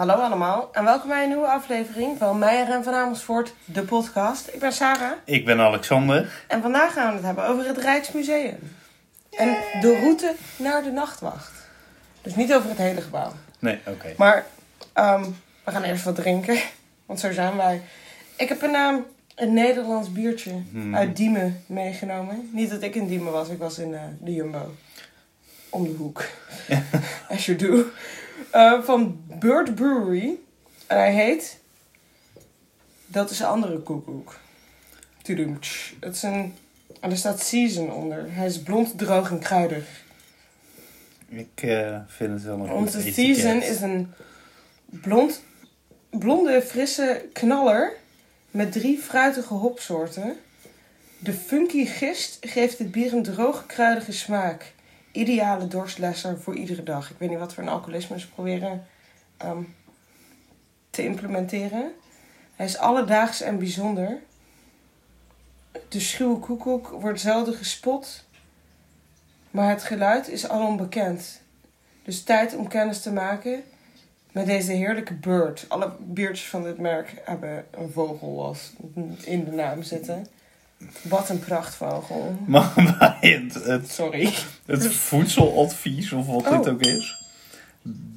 Hallo allemaal en welkom bij een nieuwe aflevering van Meijer en Van Amersfoort, de podcast. Ik ben Sarah Ik ben Alexander. en vandaag gaan we het hebben over het Rijksmuseum. En de route naar de nachtwacht. Dus niet over het hele gebouw. Nee, oké. Maar ehm, we gaan eerst wat drinken, want zo zijn wij. Ik heb een, ehm, een Nederlands biertje Hmm. uit Diemen meegenomen. Niet dat ik in Diemen was, ik was in eh, de Jumbo. Om de hoek. As you do. Eh, van Bird Brewery. En hij heet... Dat is een andere koekoek. Tudoemtsch. Het is een... En er staat season onder. Hij is blond, droog en kruidig. Ik eh, vind het wel een Onze etiket. season is een blond, blonde, frisse knaller met drie fruitige hopsoorten. De funky gist geeft het bier een droge, kruidige smaak. Ideale dorstlesser voor iedere dag. Ik weet niet wat voor een alcoholisme ze proberen ehm, te implementeren. Hij is alledaags en bijzonder. De schuwe koekoek wordt zelden gespot. Maar het geluid is alom bekend. Dus tijd om kennis te maken met deze heerlijke bird. Alle biertjes van dit merk hebben een vogel als in de naam zitten. Wat een prachtvogel. Maar bij het, het, Sorry. het voedseladvies, of wat dit Oh. ook is.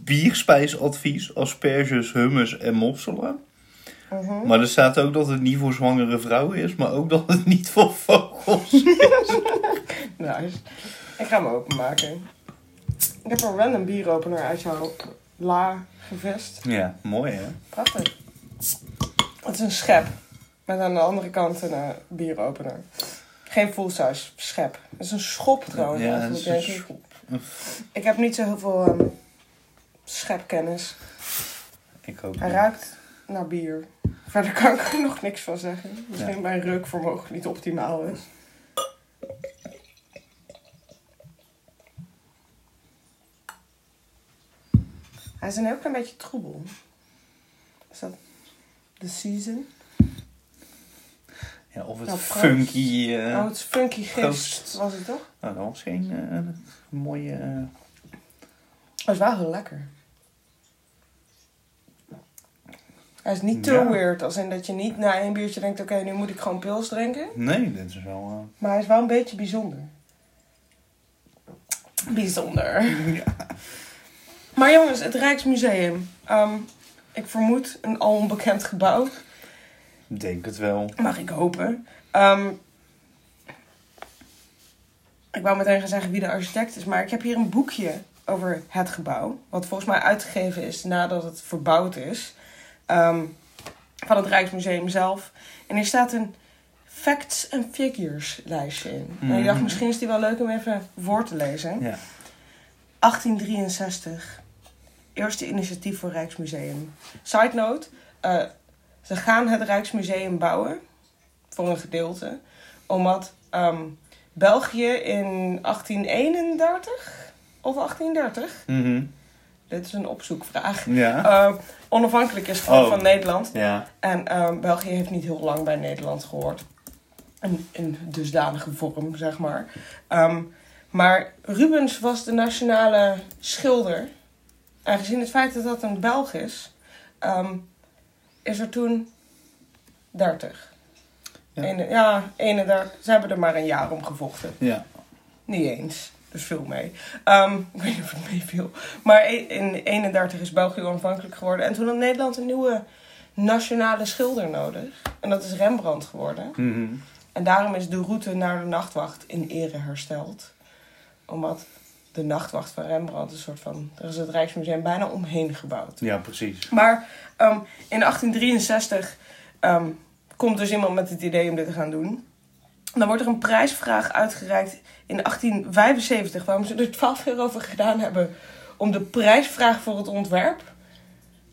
Bierspijsadvies, asperges, hummus en mosselen. Mhm. Maar er staat ook dat het niet voor zwangere vrouwen is, maar ook dat het niet voor vogels Nice. Ik ga hem openmaken. Ik heb een random bieropener uit jouw la gevist. Ja, mooi hè? Prachtig. Het is een schep. Met aan de andere kant een eh, bieropener. Geen full size schep. Het is een schop trouwens. Ja, het is een ik. schop. Ik heb niet zo heel veel ehm, schepkennis. Ik ook Hij niet. ruikt naar bier. Verder kan ik er nog niks van zeggen. Misschien mijn reukvermogen niet optimaal is. Hij is een heel klein beetje troebel. Is dat de season? Ja, of het Nou, funky... oh, het funky gist, was het toch? Nou, dat was geen eh, mooie... Dat is wel heel lekker. Hij is niet te Ja. weird, als in dat je niet na één biertje denkt... oké, nu moet ik gewoon pils drinken. Nee, dit is wel... Maar hij is wel een beetje bijzonder. Bijzonder. ja. Maar jongens, het Rijksmuseum. Ehm, ik vermoed een al onbekend gebouw. Ik denk het wel. Mag ik hopen. Ehm, ik wou meteen gaan zeggen wie de architect is. Maar ik heb hier een boekje over het gebouw. Wat volgens mij uitgegeven is nadat het verbouwd is. Ehm, van het Rijksmuseum zelf. En hier staat een facts and figures lijstje in. En ik dacht, Mhm. misschien is die wel leuk om even voor te lezen. Ja. 1863. Eerste initiatief voor Rijksmuseum. Side note. eh, ze gaan het Rijksmuseum bouwen. Voor een gedeelte. Omdat ehm, België in 1831 of 1830. Mhm. Dit is een opzoekvraag. Ja. eh, onafhankelijk is geworden Oh. van Nederland. Ja. En ehm, België heeft niet heel lang bij Nederland gehoord. In, in dusdanige vorm, zeg maar. Ehm, maar Rubens was de nationale schilder. En gezien het feit dat dat een Belg is, ehm, is er toen 30. Ja. Ja. ja, 31. Ze hebben er maar een jaar om gevochten. Ja. Niet eens. Dus veel mee. Ehm, ik weet niet of het meeviel. Maar e- in 31 is België onafhankelijk geworden. En toen had Nederland een nieuwe nationale schilder nodig. En dat is Rembrandt geworden. Mhm. En daarom is de route naar de nachtwacht in ere hersteld. Omdat de nachtwacht van Rembrandt een soort van... Er is het Rijksmuseum bijna omheen gebouwd. Ja, precies. Maar ehm, in 1863 ehm, komt dus iemand met het idee om dit te gaan doen. Dan wordt er een prijsvraag uitgereikt in 1875. Waarom ze er 12 jaar over gedaan hebben om de prijsvraag voor het ontwerp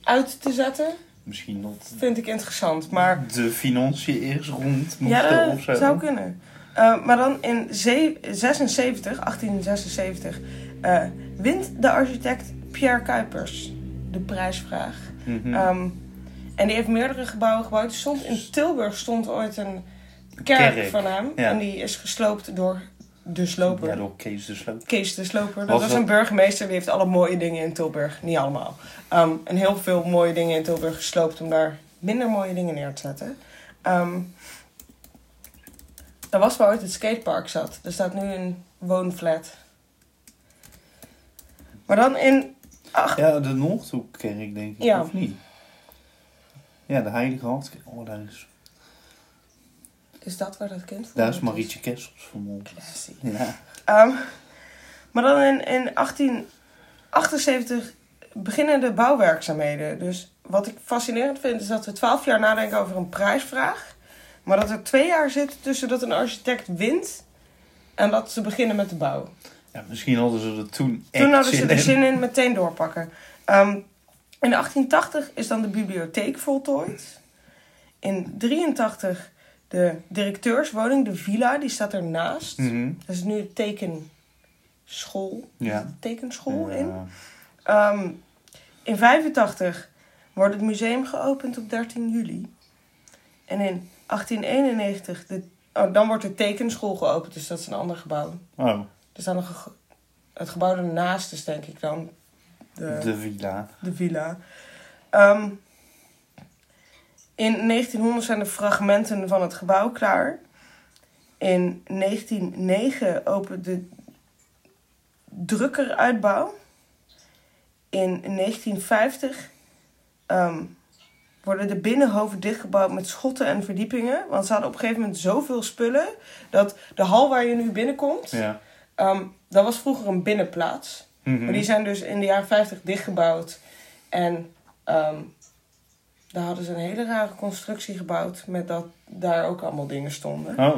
uit te zetten, Misschien dat vind ik interessant. Maar de financiën eerst rond ja, moeten dat of zo. zou kunnen. Eh, maar dan in ze- 76, 1876 eh, wint de architect Pierre Kuipers de prijsvraag. Mhm. Ehm, en die heeft meerdere gebouwen gebouwd. Stond in Tilburg stond ooit een kerk, Kerk, van hem. ja. En die is gesloopt door de sloper. Ja, door Kees de Sloop. Kees de Sloper. Dat Was een burgemeester die heeft alle mooie dingen in Tilburg. Niet allemaal. Ehm, en heel veel mooie dingen in Tilburg gesloopt om daar minder mooie dingen neer te zetten. Ehm daar was waar ooit het skatepark zat. Er staat nu een woonflat. Maar dan in... Ach, Ja, de Noordhoekkerk denk ik, Ja. of niet? Ja, de Heilige Hand. Oh, daar is, is dat waar dat kind daar is Marietje Kessels vermoord. Ja. Ehm, maar dan in, in 1878 beginnen de bouwwerkzaamheden. Dus wat ik fascinerend vind is dat we 12 jaar nadenken over een prijsvraag. Maar dat er twee jaar zit tussen dat een architect wint en dat ze beginnen met de bouw. ja, misschien hadden ze er toen echt Toen hadden ze er in. zin in meteen doorpakken. Ehm, in 1880 is dan de bibliotheek voltooid. In 83 de directeurswoning, de villa, die staat ernaast. Mhm. Dat is nu een tekenschool. Ja. Tekenschool in. Ehm, in 85 wordt het museum geopend op 13 juli. En in 1891, de, oh, dan wordt de tekenschool geopend, dus dat is een ander gebouw. Oh, Er nog ge- het gebouw ernaast is denk ik dan de, de villa. de villa. Ehm, in 1900 zijn de fragmenten van het gebouw klaar. In 1909 opent de drukkeruitbouw. In 1950 ehm, worden de binnenhoven dichtgebouwd met schotten en verdiepingen. Want ze hadden op een gegeven moment zoveel spullen dat de hal waar je nu binnenkomt, Ja. ehm, dat was vroeger een binnenplaats. Mhm. Maar die zijn dus in de jaren 50 dichtgebouwd. En ehm, daar hadden ze een hele rare constructie gebouwd. Met dat daar ook allemaal dingen stonden. Oh,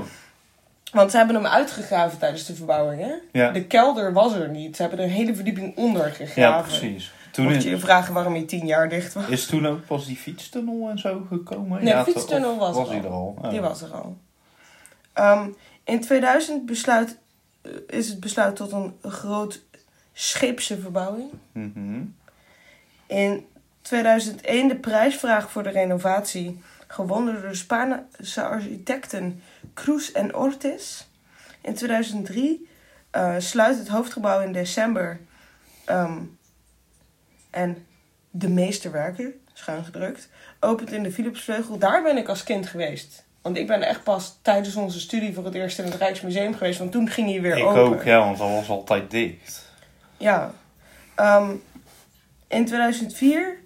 Want ze hebben hem uitgegraven tijdens de verbouwing. Hè? ja. De kelder was er niet. Ze hebben er een hele verdieping onder gegraven. Ja, precies. Toen Mocht je je vragen waarom hij tien jaar dicht was. is toen ook pas die fietstunnel en zo gekomen? Nee, ja, de fietstunnel was was er al. er al. Oh. Die was er al. Ehm, in 2000 besluit, eh, is het besluit tot een groot scheepse verbouwing. Mhm. In 2001 de prijsvraag voor de renovatie, gewonnen door de Spaanse architecten Cruz en Ortiz. In 2003 eh, sluit het hoofdgebouw in december ehm, en de meesterwerken, schuin gedrukt, opent in de Philipsvleugel. Daar ben ik als kind geweest. Want ik ben echt pas tijdens onze studie voor het eerst in het Rijksmuseum geweest, want toen ging hij weer Ik open. ook, ja, want dat was altijd dicht. Ja. Ehm, in 2004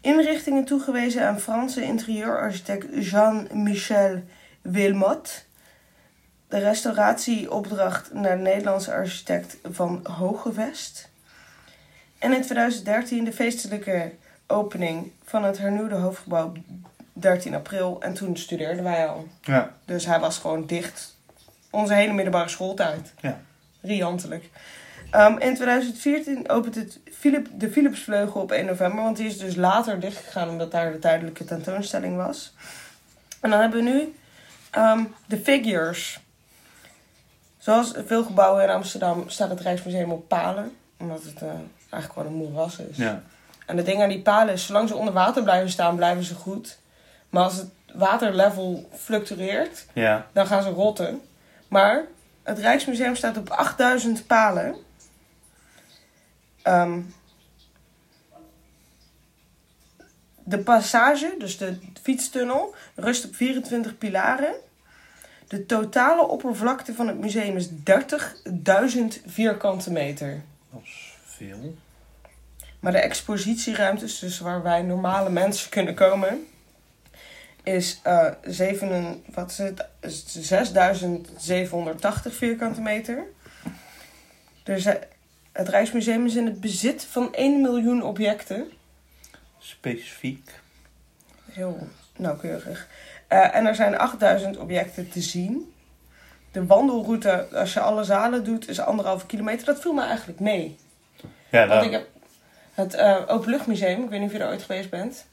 inrichtingen toegewezen aan Franse interieurarchitect Jean-Michel Wilmot. De restauratieopdracht naar de Nederlandse architect van Hogevest. En in 2013 de feestelijke opening van het hernieuwde hoofdgebouw 13 april. En toen studeerden wij al. Ja. Dus hij was gewoon dicht. Onze hele middelbare schooltijd. Ja. Riantelijk. Ehm, in 2014 opent het Philip, de Philipsvleugel op 1 november. Want die is dus later dichtgegaan omdat daar de tijdelijke tentoonstelling was. En dan hebben we nu ehm, de figures. Zoals veel gebouwen in Amsterdam staat het Rijksmuseum op palen. Omdat het eh, eigenlijk gewoon een moeras is. Ja. En het ding aan die palen is, zolang ze onder water blijven staan, blijven ze goed. Maar als het waterlevel fluctueert, Ja. dan gaan ze rotten. Maar het Rijksmuseum staat op 8000 palen. Ehm, de passage, dus de fietstunnel, rust op 24 pilaren. De totale oppervlakte van het museum is 30.000 vierkante meter. Veel. Maar de expositieruimtes, dus waar wij normale mensen kunnen komen, is, 7, wat is het, is 6780 vierkante meter. Dus eh, het Rijksmuseum is in het bezit van 1 miljoen objecten. Specifiek. Heel nauwkeurig. Eh, en er zijn 8000 objecten te zien. De wandelroute, als je alle zalen doet, is anderhalve kilometer. Dat viel me eigenlijk mee. Ja, Want ik heb het eh Openluchtmuseum, ik weet niet of je er ooit geweest bent.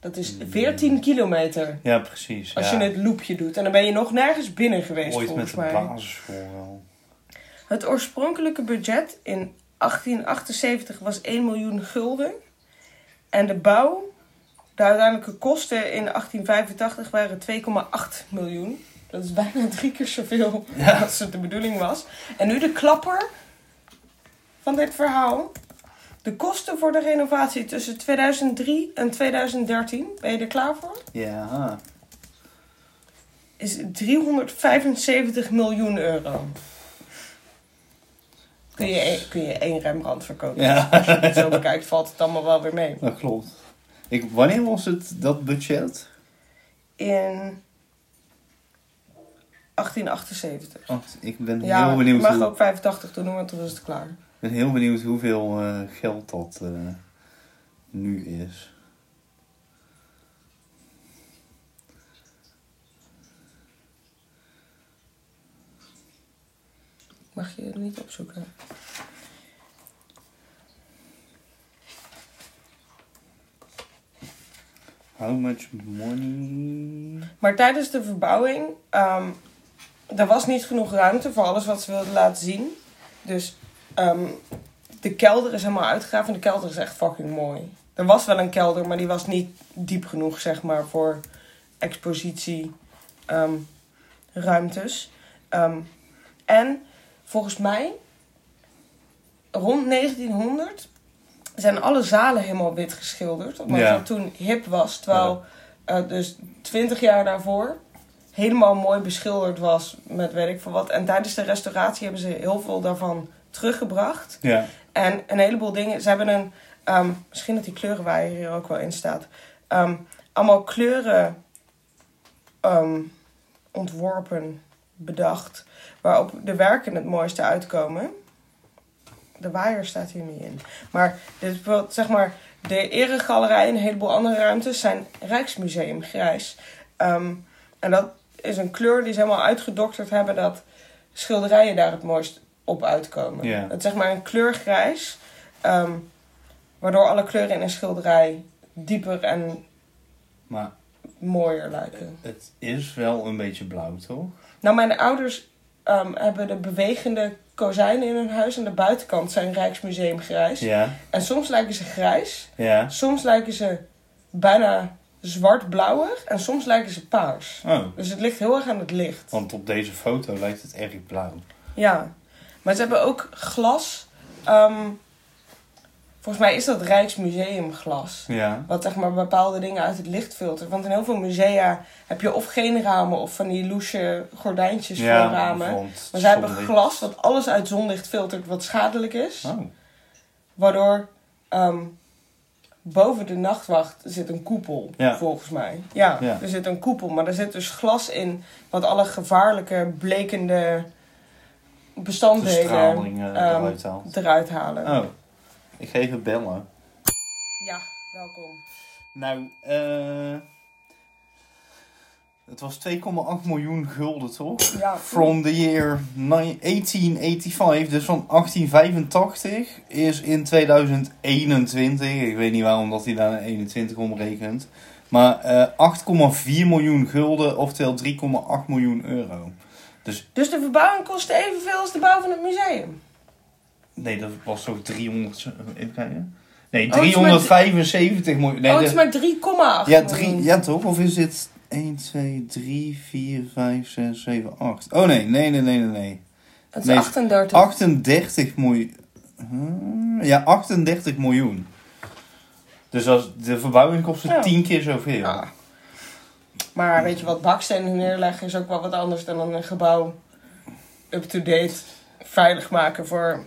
Dat is 14 kilometer. ja precies. Als ja. je het loopje doet. En dan ben je nog nergens binnen geweest, Ooit met volgens de mij. basisschool wel. Het oorspronkelijke budget in 1878 was 1 miljoen gulden. En de bouw, de uiteindelijke kosten in 1885 waren 2,8 miljoen. Dat is bijna drie keer zoveel Ja. als het de bedoeling was. En nu de klapper van dit verhaal. De kosten voor de renovatie tussen 2003 en 2013, ben je er klaar voor? Ja. Is 375 miljoen euro. Kun je, één- kun je één Rembrandt verkopen. Ja. Als je het zo bekijkt, valt het allemaal wel weer mee. Dat klopt. Ik, wanneer was het dat budget? In 1878. Wacht, ik ben Ja, heel benieuwd. je mag ook 85 doen, want dan is het klaar. Ik ben heel benieuwd hoeveel eh, geld dat eh, nu is. Mag je het niet opzoeken? How much money? Maar tijdens de verbouwing, ehm er was niet genoeg ruimte voor alles wat ze wilden laten zien. Dus ehm, de kelder is helemaal uitgegraven en de kelder is echt fucking mooi. Er was wel een kelder, maar die was niet diep genoeg, zeg maar, voor expositie ehm, ruimtes. Ehm, en volgens mij, rond 1900 zijn alle zalen helemaal wit geschilderd. Omdat Ja. dat toen hip was. Terwijl eh, dus 20 jaar daarvoor helemaal mooi beschilderd was met weet ik veel wat. En tijdens de restauratie hebben ze heel veel daarvan teruggebracht. Ja. En een heleboel dingen. Ze hebben een. ehm, misschien dat die kleurenwaaier hier ook wel in staat. ehm, allemaal kleuren ehm, ontworpen, bedacht. Waarop de werken het mooiste uitkomen. De waaier staat hier niet in. Maar dit is bijvoorbeeld, zeg maar, de eregalerij en een heleboel andere ruimtes zijn Rijksmuseum grijs. En dat is een kleur die ze helemaal uitgedokterd hebben dat schilderijen daar het mooist op uitkomen. Het is zeg maar een kleurgrijs, ehm, waardoor alle kleuren in een schilderij dieper en Maar mooier lijken. het is wel een beetje blauw, toch? Nou, mijn ouders ehm, hebben de bewegende kozijnen in hun huis. Aan de buitenkant zijn Rijksmuseum grijs. Ja. En soms lijken ze grijs. Ja. Soms lijken ze bijna zwart-blauwig. En soms lijken ze paars. Oh, Dus het ligt heel erg aan het licht. want op deze foto lijkt het erg blauw. Ja. Maar ze hebben ook glas. ehm, volgens mij is dat Rijksmuseumglas. Ja. Wat zeg maar bepaalde dingen uit het licht filtert. Want in heel veel musea heb je of geen ramen of van die loesje gordijntjes voor ramen. Maar zij hebben glas wat alles uit zonlicht filtert wat schadelijk is. Oh. Waardoor ehm, boven de nachtwacht zit een koepel, Ja. volgens mij. Ja, Ja. er zit een koepel, maar er zit dus glas in wat alle gevaarlijke, blekende De bestanddelen straling eh, ehm, eruit haalt. eruit halen. Oh. Ik ga even bellen. Ja, welkom. Nou, eh... Het was 2,8 miljoen gulden, toch? Ja, From the year ni- 1885, dus van 1885, is in 2021, ik weet niet waarom dat hij daar een 21 omrekent, maar eh 8,4 miljoen gulden, oftewel 3,8 miljoen euro. Dus Dus de verbouwing kostte evenveel als de bouw van het museum. nee, dat was toch 300, even kijken? Nee, Oh, het is maar 375 miljoen. Nee, oh, het is maar 3,8 ja, toch? Of is dit 1, 2, 3, 4, 5, 6, 7, 8? Oh nee, nee, nee, nee, nee, nee. Het is Nee, 38. 38 miljoen. Ja, 38 miljoen. Dus als de verbouwing kostte Ja. 10 keer zoveel. Ja. Maar weet je wat, bakstenen neerleggen is ook wel wat anders dan een gebouw up-to-date veilig maken voor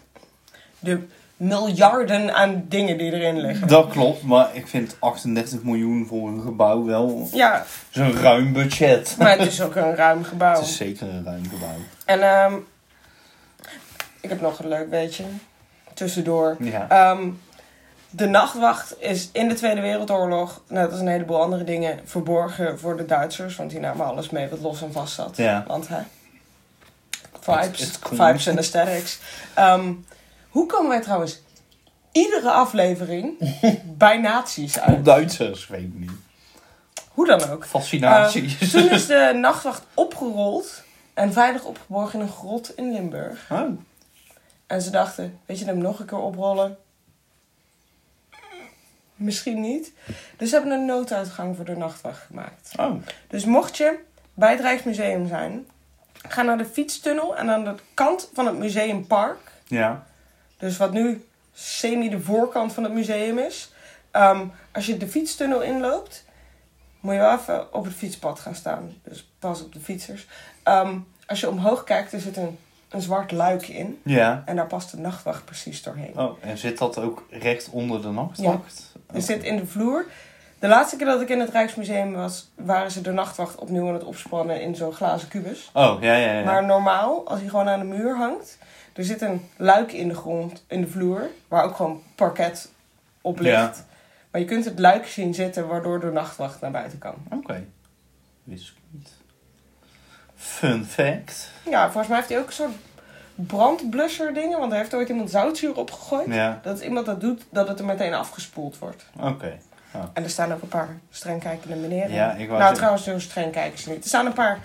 de miljarden aan dingen die erin liggen. Dat klopt, maar ik vind 38 miljoen voor een gebouw wel Ja, zo'n ruim budget. maar het is ook een ruim gebouw. Het is zeker een ruim gebouw. En ehm, ik heb nog een leuk weetje tussendoor. Ja. Ehm, de nachtwacht is in de Tweede Wereldoorlog, net als een heleboel andere dingen, verborgen voor de Duitsers. Want die namen alles mee wat los en vast zat. Ja. Want hè, vibes, vibes en aesthetics. Ehm, hoe komen wij trouwens iedere aflevering bij nazi's uit? Op Duitsers, weet ik niet. Hoe dan ook. Fascinatie. Eh, toen is de nachtwacht opgerold en veilig opgeborgen in een grot in Limburg. oh. En ze dachten, weet je hem nog een keer oprollen? Misschien niet. Dus ze hebben een nooduitgang voor de nachtwacht gemaakt. oh. Dus mocht je bij het Rijksmuseum zijn, ga naar de fietstunnel en aan de kant van het museumpark, Ja. dus wat nu semi de voorkant van het museum is, ehm, als je de fietstunnel inloopt, moet je wel even op het fietspad gaan staan. Dus pas op de fietsers. Ehm, als je omhoog kijkt, er zit een, een zwart luik in. Ja. En daar past de nachtwacht precies doorheen. Oh, en zit dat ook recht onder de nachtwacht? Er zit in de vloer. De laatste keer dat ik in het Rijksmuseum was, waren ze de nachtwacht opnieuw aan het opspannen in zo'n glazen kubus. Oh, ja, ja, ja. Maar normaal, als hij gewoon aan de muur hangt, er zit een luik in de grond, in de vloer, waar ook gewoon parket op ligt. Ja. Maar je kunt het luik zien zitten, waardoor de nachtwacht naar buiten kan. Oké. Wist ik niet. Fun fact. Ja, volgens mij heeft hij ook een soort brandblusser dingen, want er heeft ooit iemand zoutzuur opgegooid. Ja, Dat iemand dat doet, dat het er meteen afgespoeld wordt. oké. En er staan ook een paar streng kijkende meneren. Ja, ik nou, zeggen- trouwens, zo streng kijken ze niet. Er staan een paar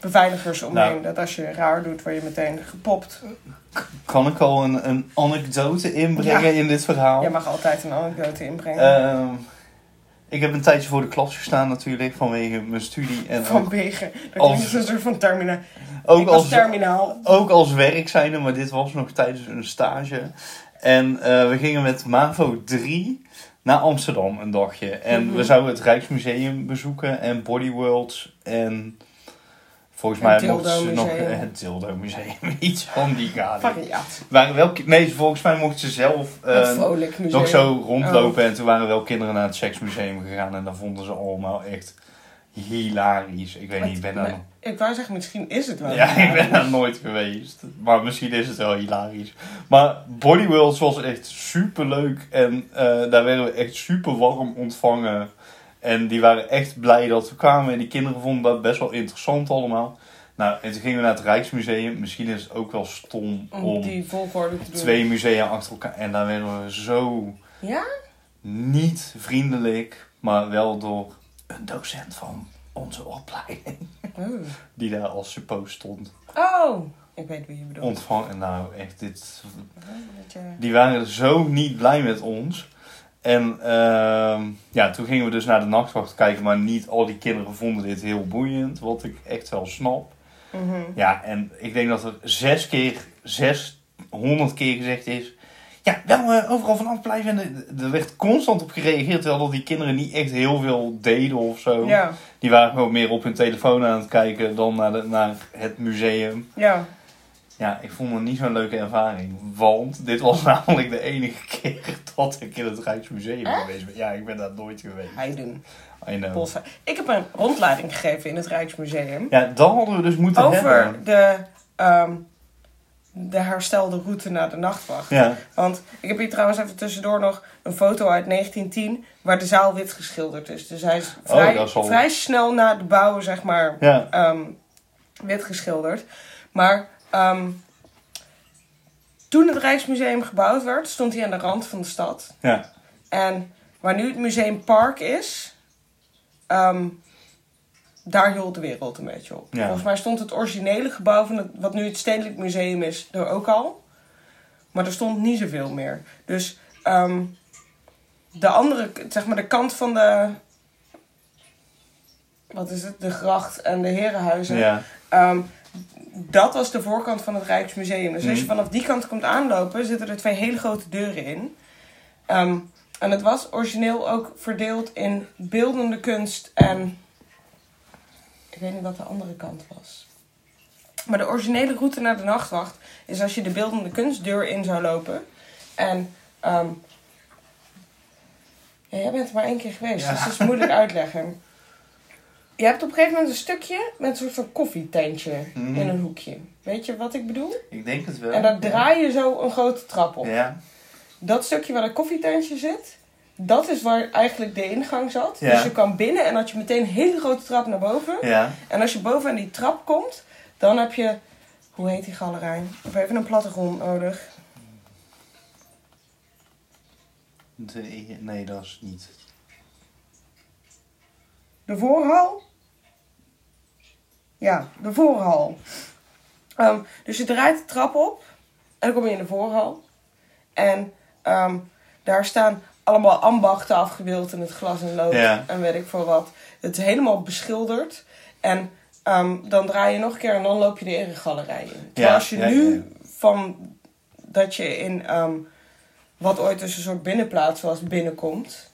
beveiligers omheen. Nou. Dat als je raar doet, word je meteen gepopt. Kan ik al een, een anekdote inbrengen Ja. in dit verhaal? Jij mag altijd een anekdote inbrengen. Ehm, ik heb een tijdje voor de klas gestaan natuurlijk, vanwege mijn studie. En Vanwege. Dat als- als een soort van terminaal. ook, als, terminaal. ook als werk zijnde, maar dit was nog tijdens een stage. En eh, we gingen met MAVO 3 naar Amsterdam een dagje. En Mhm. we zouden het Rijksmuseum bezoeken en Bodyworlds en... Volgens mij mochten ze nog het Dildo Museum, iets van die. Waren wel, nee, volgens mij mochten ze zelf eh, nog zo rondlopen. En toen waren wel kinderen naar het seksmuseum gegaan. En dat vonden ze allemaal echt hilarisch. Ik weet niet, ik ben daar, Nee, Ik wou zeggen, misschien is het wel. ja, ik ben daar nooit geweest. Maar misschien is het wel hilarisch. Maar Body Worlds was echt super leuk. En eh, daar werden we echt super warm ontvangen. En die waren echt blij dat we kwamen. En die kinderen vonden dat best wel interessant allemaal. Nou, en toen gingen we naar het Rijksmuseum. Misschien is het ook wel stom Om om die volgorde te doen. twee musea achter elkaar. En daar werden we zo Ja? niet vriendelijk, maar wel door een docent van onze opleiding. Oh. Die daar als suppost stond. Oh, ik weet wie je bedoelt. Ontvangen. Nou, echt dit. Dat je- Die waren zo niet blij met ons. En ehm, ja, toen gingen we dus naar de nachtwacht kijken, maar niet al die kinderen vonden dit heel boeiend, wat ik echt wel snap. Mhm. Ja, en ik denk dat er zes keer, zeshonderd keer gezegd is. Ja, wel eh, overal vanaf blijven. En er- er werd constant op gereageerd, terwijl die kinderen niet echt heel veel deden of zo. Ja, Die waren gewoon meer op hun telefoon aan het kijken dan naar, de, naar het museum. ja. Ja, ik vond het niet zo'n leuke ervaring. Want dit was namelijk de enige keer dat ik in het Rijksmuseum geweest ben. Ja, ik ben daar nooit geweest. I know. Bossen. Ik heb een rondleiding gegeven in het Rijksmuseum. Ja, dat hadden we dus moeten over hebben. de, ehm, de herstelde route naar de nachtwacht. Ja, Want ik heb hier trouwens even tussendoor nog een foto uit 1910 waar de zaal wit geschilderd is. Dus hij is vrij, Oh, is al- vrij snel na de bouw, zeg maar, ja. ehm, wit geschilderd. Maar ehm, toen het Rijksmuseum gebouwd werd, stond hij aan de rand van de stad. ja. En waar nu het Museumpark is, ehm, daar hield de wereld een beetje op. Ja. Volgens mij stond het originele gebouw van het, wat nu het Stedelijk Museum is, er ook al. Maar er stond niet zoveel meer. Dus ehm, de andere, zeg maar de kant van de, wat is het, de gracht en de herenhuizen. ja. Dat was de voorkant van het Rijksmuseum. Dus als je Mhm. vanaf die kant komt aanlopen, zitten er twee hele grote deuren in. Ehm, en het was origineel ook verdeeld in beeldende kunst en. Ik weet niet wat de andere kant was. Maar de originele route naar de nachtwacht is als je de beeldende kunstdeur in zou lopen. En. ehm, ja, jij bent er maar één keer geweest, Ja. dus dat is moeilijk uitleggen. Je hebt op een gegeven moment een stukje met een soort van koffietentje Mhm. in een hoekje. Weet je wat ik bedoel? Ik denk het wel. En daar draai je zo een grote trap op. Ja. Dat stukje waar het koffietentje zit, dat is waar eigenlijk de ingang zat. Ja. Dus je kan binnen en had je meteen een hele grote trap naar boven. Ja. En als je boven aan die trap komt, dan heb je, hoe heet die galerij? Ik heb even een plattegrond nodig. De- nee, dat is niet. De voorhal? Ja, de voorhal. Ehm, dus je draait de trap op en dan kom je in de voorhal. En ehm, daar staan allemaal ambachten afgebeeld in het glas en lood Ja. en weet ik veel wat. Het is helemaal beschilderd. En ehm, dan draai je nog een keer en dan loop je de eregalerij in. Terwijl Ja, als je ja, nu van dat je in wat ooit dus een soort binnenplaats was binnenkomt,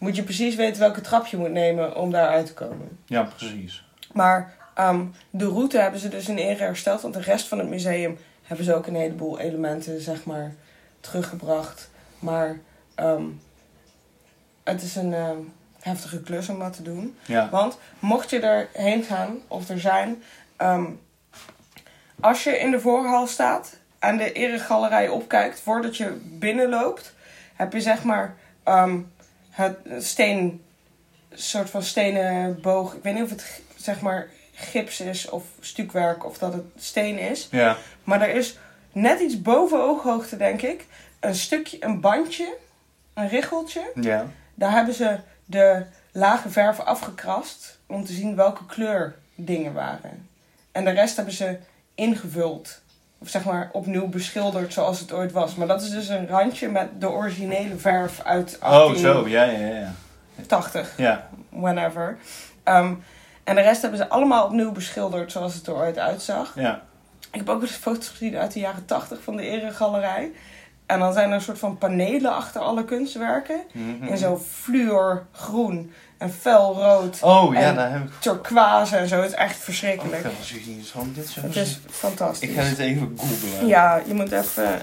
moet je precies weten welke trap je moet nemen om daar uit te komen. Ja, precies. Maar ehm, de route hebben ze dus in ere hersteld. Want de rest van het museum hebben ze ook een heleboel elementen, zeg maar, teruggebracht. Maar ehm, het is een ehm, heftige klus om dat te doen. Ja. Want mocht je erheen gaan, of er zijn... als je in de voorhal staat en de eregalerij opkijkt voordat je binnenloopt... heb je zeg maar steen... soort van stenen boog. Ik weet niet of het zeg maar gips is of stukwerk of dat het steen is. Ja. Maar er is net iets boven ooghoogte, denk ik, een stukje, een bandje, een richeltje. Ja. Daar hebben ze de lage verf afgekrast om te zien welke kleur dingen waren. En de rest hebben ze ingevuld. Of zeg maar opnieuw beschilderd zoals het ooit was. Maar dat is dus een randje met de originele verf uit Oh, 1880, zo. Ja, ja, ja. Ja. whenever. Ehm, en de rest hebben ze allemaal opnieuw beschilderd zoals het er ooit uitzag. Ja. Ik heb ook eens foto's gezien uit de jaren 80 van de eregalerij. En dan zijn er een soort van panelen achter alle kunstwerken. Mhm. In zo fluorgroen en felrood, Oh, ja, En- daar heb ik turquoise en zo. Het is echt verschrikkelijk. wel eens gezien. Zal ik dit zo Het is fantastisch. Ik ga dit even googlen. Ja, je moet even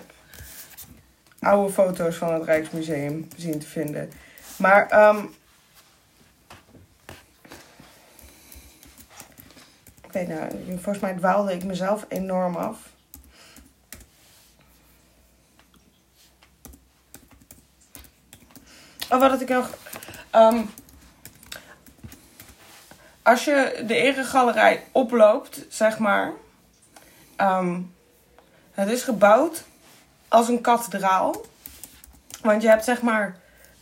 oude foto's van het Rijksmuseum zien te vinden. Maar, ehm ik weet nou, volgens mij dwaalde ik mezelf enorm af. Oh, wat had ik nog? Ehm, als je de eregalerij oploopt, zeg maar. ehm, het is gebouwd als een kathedraal. Want je hebt zeg maar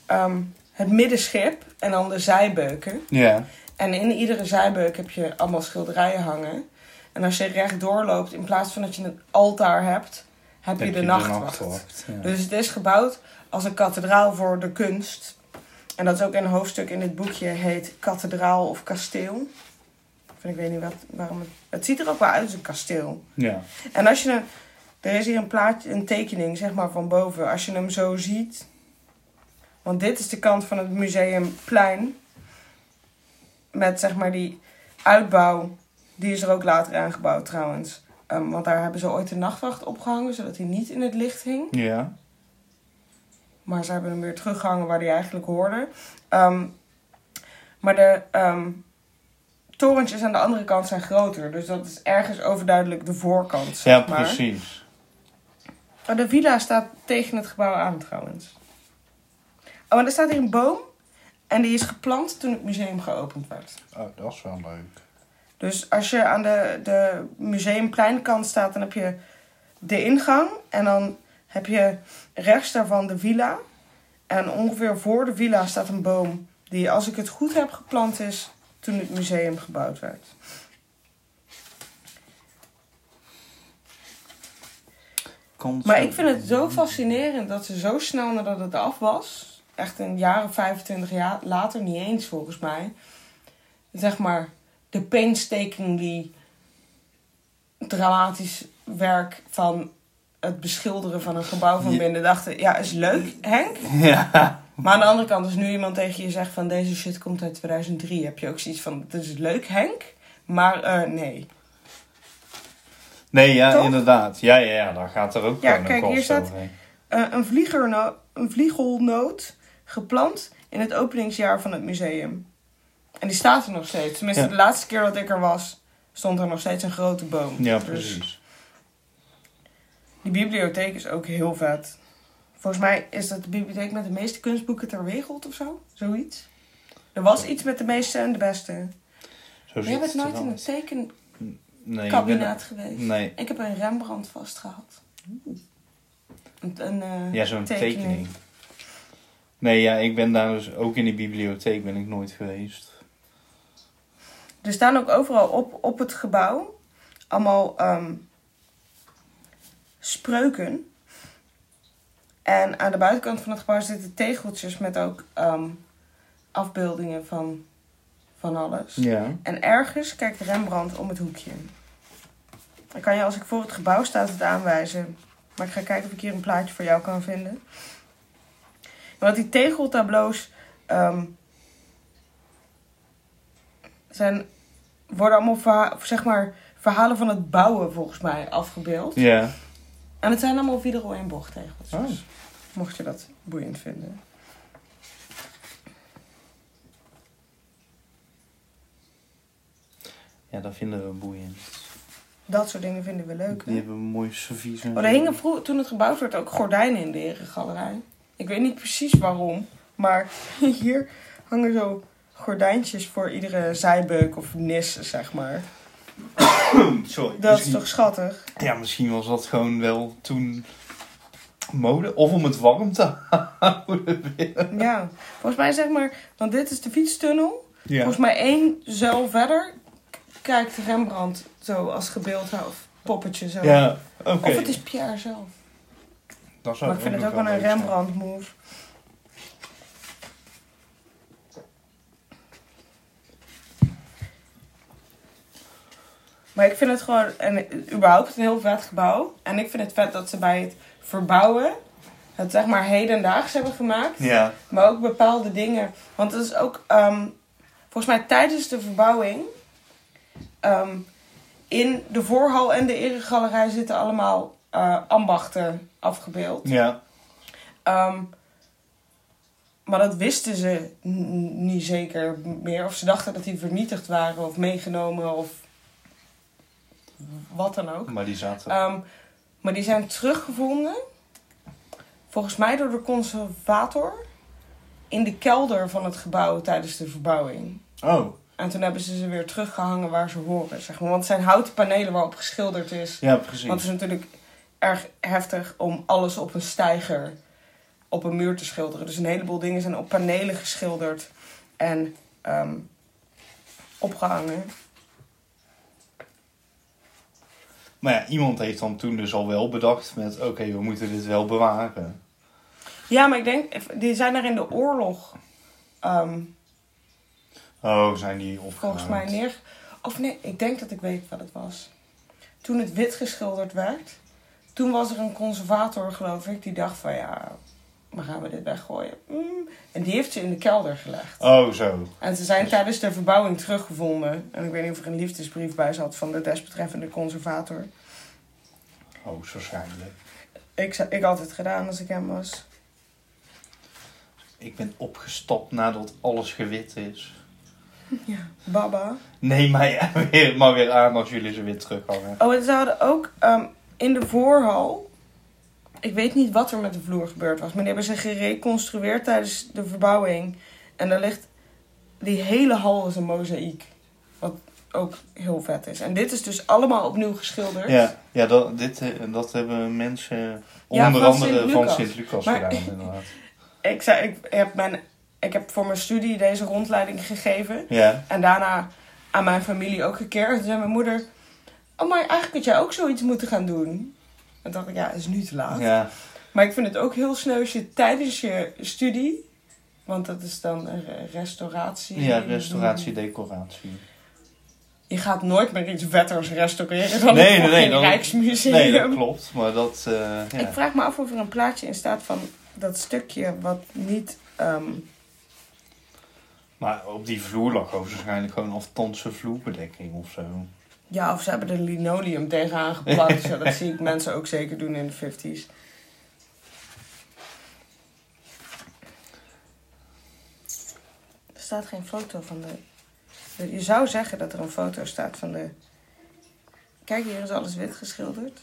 ehm, het middenschip en dan de zijbeuken. Ja. En in iedere zijbeuk heb je allemaal schilderijen hangen. En als je rechtdoor loopt, in plaats van dat je een altaar hebt, heb, je de nachtwacht. ja. Dus het is gebouwd als een kathedraal voor de kunst. En dat is ook een hoofdstuk in dit boekje heet Kathedraal of Kasteel. Of ik weet niet wat, waarom het... Het ziet er ook wel uit als een kasteel. Ja. En als je hem... Er is hier een plaatje, een tekening, zeg maar, van boven. Als je hem zo ziet... Want dit is de kant van het museumplein. Met, zeg maar, die uitbouw. Die is er ook later aangebouwd, trouwens. Ehm, want daar hebben ze ooit de nachtwacht opgehangen, zodat hij niet in het licht hing. Ja. Maar ze hebben hem weer teruggehangen waar hij eigenlijk hoorde. Ehm, maar de ehm, torentjes aan de andere kant zijn groter. Dus dat is ergens overduidelijk de voorkant, zeg Ja, maar. precies. Oh, de villa staat tegen het gebouw aan trouwens. Oh, en er staat hier een boom. En die is geplant toen het museum geopend werd. Oh, dat is wel leuk. Dus als je aan de, de museumpleinkant staat, dan heb je de ingang. En dan heb je rechts daarvan de villa. En ongeveer voor de villa staat een boom die, als ik het goed heb, geplant is toen het museum gebouwd werd. Maar ik vind het zo fascinerend dat ze zo snel nadat het af was, echt een jaar of 25 jaar later, niet eens volgens mij, zeg maar, de painstakingly dramatisch werk van het beschilderen van een gebouw van binnen dachten, ja, is leuk, Henk. Ja. Maar aan de andere kant, als nu iemand tegen je zegt van deze shit komt uit 2003, heb je ook zoiets van, dat is leuk, Henk. Maar eh, nee. Nee, ja, Toch? inderdaad. Ja, ja, ja, daar gaat er ook Ja, kijk, een hier staat- overheen. Eh, een, vliegerno- een vliegelnoot geplant in het openingsjaar van het museum. En die staat er nog steeds. Tenminste, Ja. de laatste keer dat ik er was, stond er nog steeds een grote boom. Ja, Dus precies. Die bibliotheek is ook heel vet. Volgens mij is dat de bibliotheek met de meeste kunstboeken ter wereld of zo. Zoiets. Er was iets met de meeste en de beste. Zo Jij bent nooit in een tekenkabinet geweest. Nee. Ik heb een Rembrandt vastgehad. Een, een, eh, Ja, zo'n tekening. tekening. Nee, ja, ik ben daar dus ook in die bibliotheek ben ik nooit geweest. Er staan ook overal op, op het gebouw allemaal ehm, spreuken. En aan de buitenkant van het gebouw zitten tegeltjes met ook ehm, afbeeldingen van, van alles. Ja. En ergens kijkt Rembrandt om het hoekje. Dan kan je als ik voor het gebouw sta het aanwijzen. Maar ik ga kijken of ik hier een plaatje voor jou kan vinden. Want die tegeltableaus ehm, zijn, worden allemaal zeg maar, verhalen van het bouwen volgens mij afgebeeld. Ja. En het zijn allemaal Wiederol en bochttegels. Oh. Dus mocht je dat boeiend vinden. Ja, dat vinden we boeiend. Dat soort dingen vinden we leuk. hè? Die hebben een mooi servies. en Oh, er hingen vroeger, toen het gebouwd werd, ook gordijnen in de herengalerij. Ik weet niet precies waarom, maar hier hangen zo gordijntjes voor iedere zijbeuk of nis, zeg maar. Sorry. Dat is toch schattig? Ja, misschien was dat gewoon wel toen mode. Of om het warm te houden. Ja, volgens mij zeg maar, want dit is de fietstunnel. Ja. Volgens mij één zuil verder kijkt Rembrandt zo als gebeeldhouw of poppetje zo. Ja, oké. Of het is Pierre zelf. Dat zou Maar ik vind het ook wel een leuk zijn. Rembrandt move. Maar ik vind het gewoon, en überhaupt een heel vet gebouw. En ik vind het vet dat ze bij het verbouwen het zeg maar hedendaags hebben gemaakt. Ja, Maar ook bepaalde dingen. Want het is ook, ehm, volgens mij tijdens de verbouwing, ehm, in de voorhal en de eregalerij zitten allemaal eh, ambachten afgebeeld. ja. Ehm, maar dat wisten ze niet zeker meer. Of ze dachten dat die vernietigd waren of meegenomen of wat dan ook. Maar die zaten... Ehm, maar die zijn teruggevonden, volgens mij door de conservator, in de kelder van het gebouw tijdens de verbouwing. Oh, En toen hebben ze ze weer teruggehangen waar ze horen, zeg maar. Want het zijn houten panelen waarop geschilderd is. ja, precies. Want het is natuurlijk erg heftig om alles op een steiger op een muur te schilderen. Dus een heleboel dingen zijn op panelen geschilderd en ehm, opgehangen. Maar ja, iemand heeft dan toen dus al wel bedacht met... Oké, we moeten dit wel bewaren. Ja, maar ik denk, die zijn er in de oorlog ehm, Oh, zijn die opgeruimd? volgens mij neer... Of nee, ik denk dat ik weet wat het was. Toen het wit geschilderd werd, toen was er een conservator, geloof ik, die dacht van ja, maar gaan we dit weggooien? Mm. En die heeft ze in de kelder gelegd. Oh, zo. En ze zijn tijdens de verbouwing teruggevonden. En ik weet niet of er een liefdesbrief bij zat van de desbetreffende conservator. Oh, waarschijnlijk. Ik, ik had het gedaan als ik hem was. Ik ben opgestapt nadat alles gewit is. Ja. Baba. Nee, maar weer, maar weer aan als jullie ze weer terughangen. Oh, en ze hadden ook ehm, in de voorhal... Ik weet niet wat er met de vloer gebeurd was. Maar die hebben ze gereconstrueerd tijdens de verbouwing. En daar ligt... Die hele hal is een mozaïek. Wat ook heel vet is. En dit is dus allemaal opnieuw geschilderd. Ja, ja dat, dit, eh, dat hebben mensen Ja, onder van andere van Sint-Lucas gedaan, inderdaad. Ik, zei, ik, heb mijn, ik heb voor mijn studie deze rondleiding gegeven. Ja, En daarna aan mijn familie ook gekeerd. En toen zei mijn moeder... Oh, maar eigenlijk had jij ook zoiets moeten gaan doen. En dacht ik, ja, het is nu te laat. ja, Maar ik vind het ook heel sneu als je tijdens je studie... Want dat is dan restauratie. ja, restauratie, decoratie. Je gaat nooit meer iets vetters restaureren dan Nee, een nee, nee, dan- Rijksmuseum. Nee, dat klopt, maar dat, eh, ja. Ik vraag me af of er een plaatje in staat van dat stukje wat niet... ehm, Maar op die vloer lag waarschijnlijk gewoon aftanse vloerbedekking of zo. Ja, of ze hebben er linoleum tegenaan geplakt. Zo, dat zie ik mensen ook zeker doen in de 50s. Er staat geen foto van de, de- Je zou zeggen dat er een foto staat van de... Kijk, hier is alles wit geschilderd.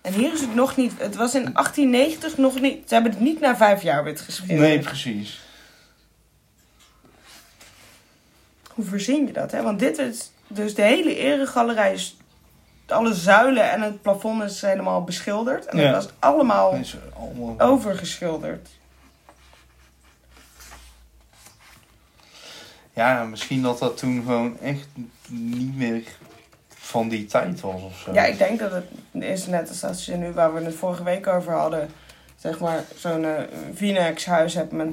En hier is het nog niet... Het was in 1890 nog niet... Ze hebben het niet na vijf jaar wit geschilderd. Nee, precies. Hoe verzin je dat, hè? Want dit is... Dus de hele eregalerij is... Alle zuilen en het plafond is helemaal beschilderd. En Ja. het was allemaal Dat is allemaal... overgeschilderd. Ja, misschien dat dat toen gewoon echt niet meer van die tijd was of zo. Ja, ik denk dat het is net als als je nu, waar we het vorige week over hadden... Zeg maar, zo'n eh Vinex huis hebt met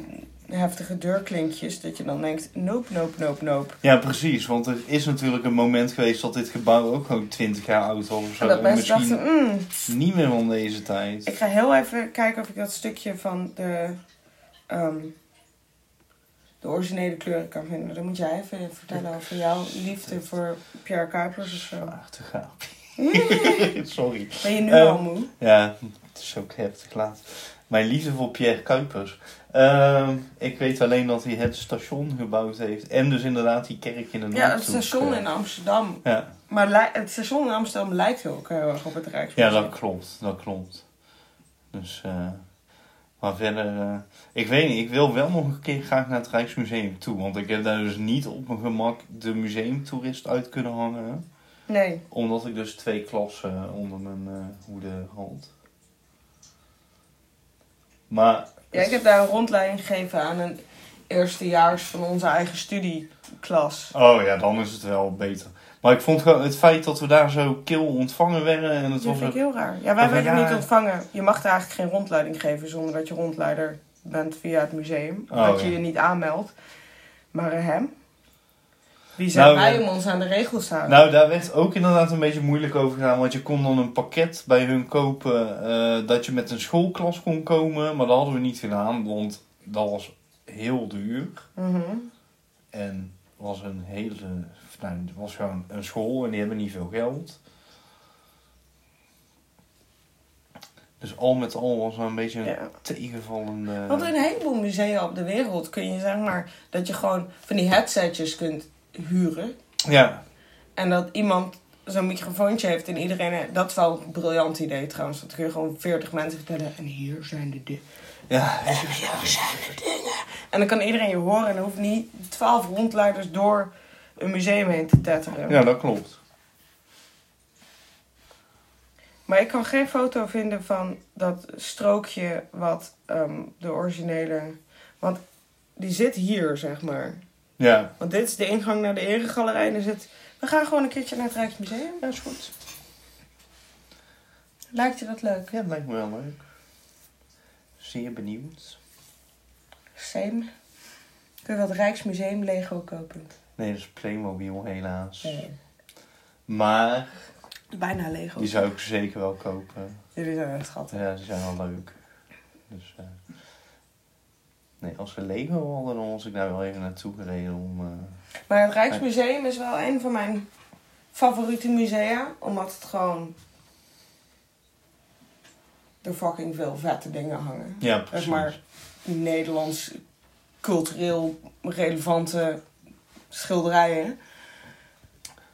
heftige deurklinkjes. Dat je dan denkt, nope, nope, nope, nope. Ja, precies. Want er is natuurlijk een moment geweest dat dit gebouw ook gewoon 20 jaar oud was of zo. En dat En mensen Misschien dachten, mm, niet meer van deze tijd. ik ga heel even kijken of ik dat stukje van de, ehm, de originele kleuren kan vinden. Dan moet jij even vertellen over jouw liefde voor Pierre Kuipers of zo. Ah, te gaaf. Sorry. Ben je nu Eh, al moe? Ja, het is ook heftig laat. Mijn liefde voor Pierre Kuipers. Ehm, ik weet alleen dat hij het station gebouwd heeft. En dus inderdaad die kerk in de Ja, het Noordhoek, station eh. in Amsterdam. Ja, Maar het station in Amsterdam lijkt ook heel erg op het ja, Rijksmuseum. dat klopt. Dat klopt. Dus, eh, maar verder... eh, ik weet niet, ik wil wel nog een keer graag naar het Rijksmuseum toe. Want ik heb daar dus niet op mijn gemak de museumtoerist uit kunnen hangen. Nee. Omdat ik dus twee klassen onder mijn eh, hoede had. Maar... Ja, ik heb daar een rondleiding gegeven aan een eerstejaars van onze eigen studieklas. Oh ja, dan is het wel beter. Maar ik vond gewoon het feit dat we daar zo kil ontvangen werden. En het Dat was vind ik heel raar. Ja, wij werden ja. niet ontvangen. Je mag er eigenlijk geen rondleiding geven zonder dat je rondleider bent via het museum. Oh, dat je ja. je niet aanmeldt. Maar eh, hem? Wie zijn Nou, wij ja. om ons aan de regels te houden? Nou, daar werd ook inderdaad een beetje moeilijk over gedaan. Want je kon dan een pakket bij hun kopen eh, dat je met een schoolklas kon komen. Maar dat hadden we niet gedaan, want dat was heel duur. Mhm. En was een hele... Nou, het was gewoon een school en die hebben niet veel geld. Dus al met al was het een beetje een Ja. tegenvallende... Want in een heleboel musea op de wereld kun je zeg maar dat je gewoon van die headsetjes kunt huren. Ja, En dat iemand zo'n microfoontje heeft en iedereen... Dat is wel een briljant idee trouwens. Dat kun je gewoon 40 mensen vertellen. En hier zijn de dingen. ja. En dan kan iedereen je horen. En dan hoeft niet 12 rondleiders door een museum heen te tetteren. ja, dat klopt. Maar ik kan geen foto vinden van dat strookje wat ehm, de originele... Want die zit hier, zeg maar. Ja, Want dit is de ingang naar de eregalerij. En er zit... We gaan gewoon een keertje naar het Rijksmuseum. ja is goed. Lijkt je dat leuk? Ja, dat lijkt me wel leuk. Zeer benieuwd. Same. Kun je wat Rijksmuseum Lego kopen? Nee, dat is Playmobil helaas. Nee. Maar Bijna Lego. die zou ik zeker wel kopen. Jullie zijn echt schattig. Ja, die zijn wel leuk. Dus, eh, nee, als we Lego hadden, dan was ik daar wel even naartoe gereden om... eh, Maar het Rijksmuseum is wel een van mijn favoriete musea. Omdat het gewoon... Er fucking veel vette dingen hangen. Ja, Zeg precies. maar Nederlands cultureel relevante schilderijen.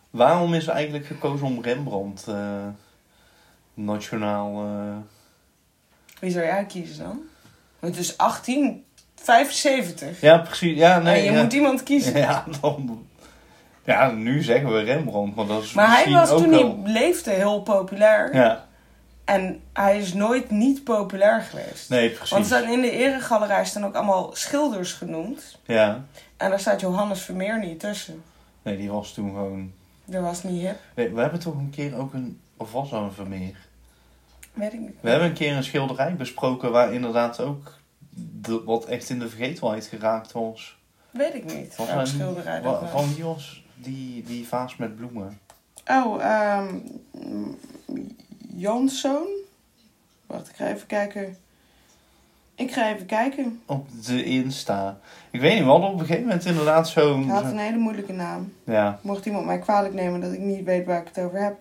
Waarom is er eigenlijk gekozen om Rembrandt eh, nationaal... eh, Wie zou jij kiezen dan? Want het is 1875. Ja, precies. Ja, nee. en je ja. moet iemand kiezen. Ja, dan... Ja, nu zeggen we Rembrandt, maar dat is Maar hij was toen wel... hij leefde heel populair. Ja, En hij is nooit niet populair geweest. nee, precies. Want staan in de eregalerij staan ook allemaal schilders genoemd. Ja, En daar staat Johannes Vermeer niet tussen. nee, die was toen gewoon... Dat was niet hip. We, we hebben toch een keer ook een... Of was dat een Vermeer? Weet ik niet. We hebben een keer een schilderij besproken waar inderdaad ook... De, wat echt in de vergetelheid geraakt was. Weet ik niet. Was dat- schilderij wa-. Van die was die, die vaas met bloemen. Oh, ehm Janszoon? Wacht, ik ga even kijken. Ik ga even kijken. Op de Insta. Ik weet niet, we hadden op een gegeven moment inderdaad zo'n... Hij had een hele moeilijke naam. Ja, Mocht iemand mij kwalijk nemen dat ik niet weet waar ik het over heb.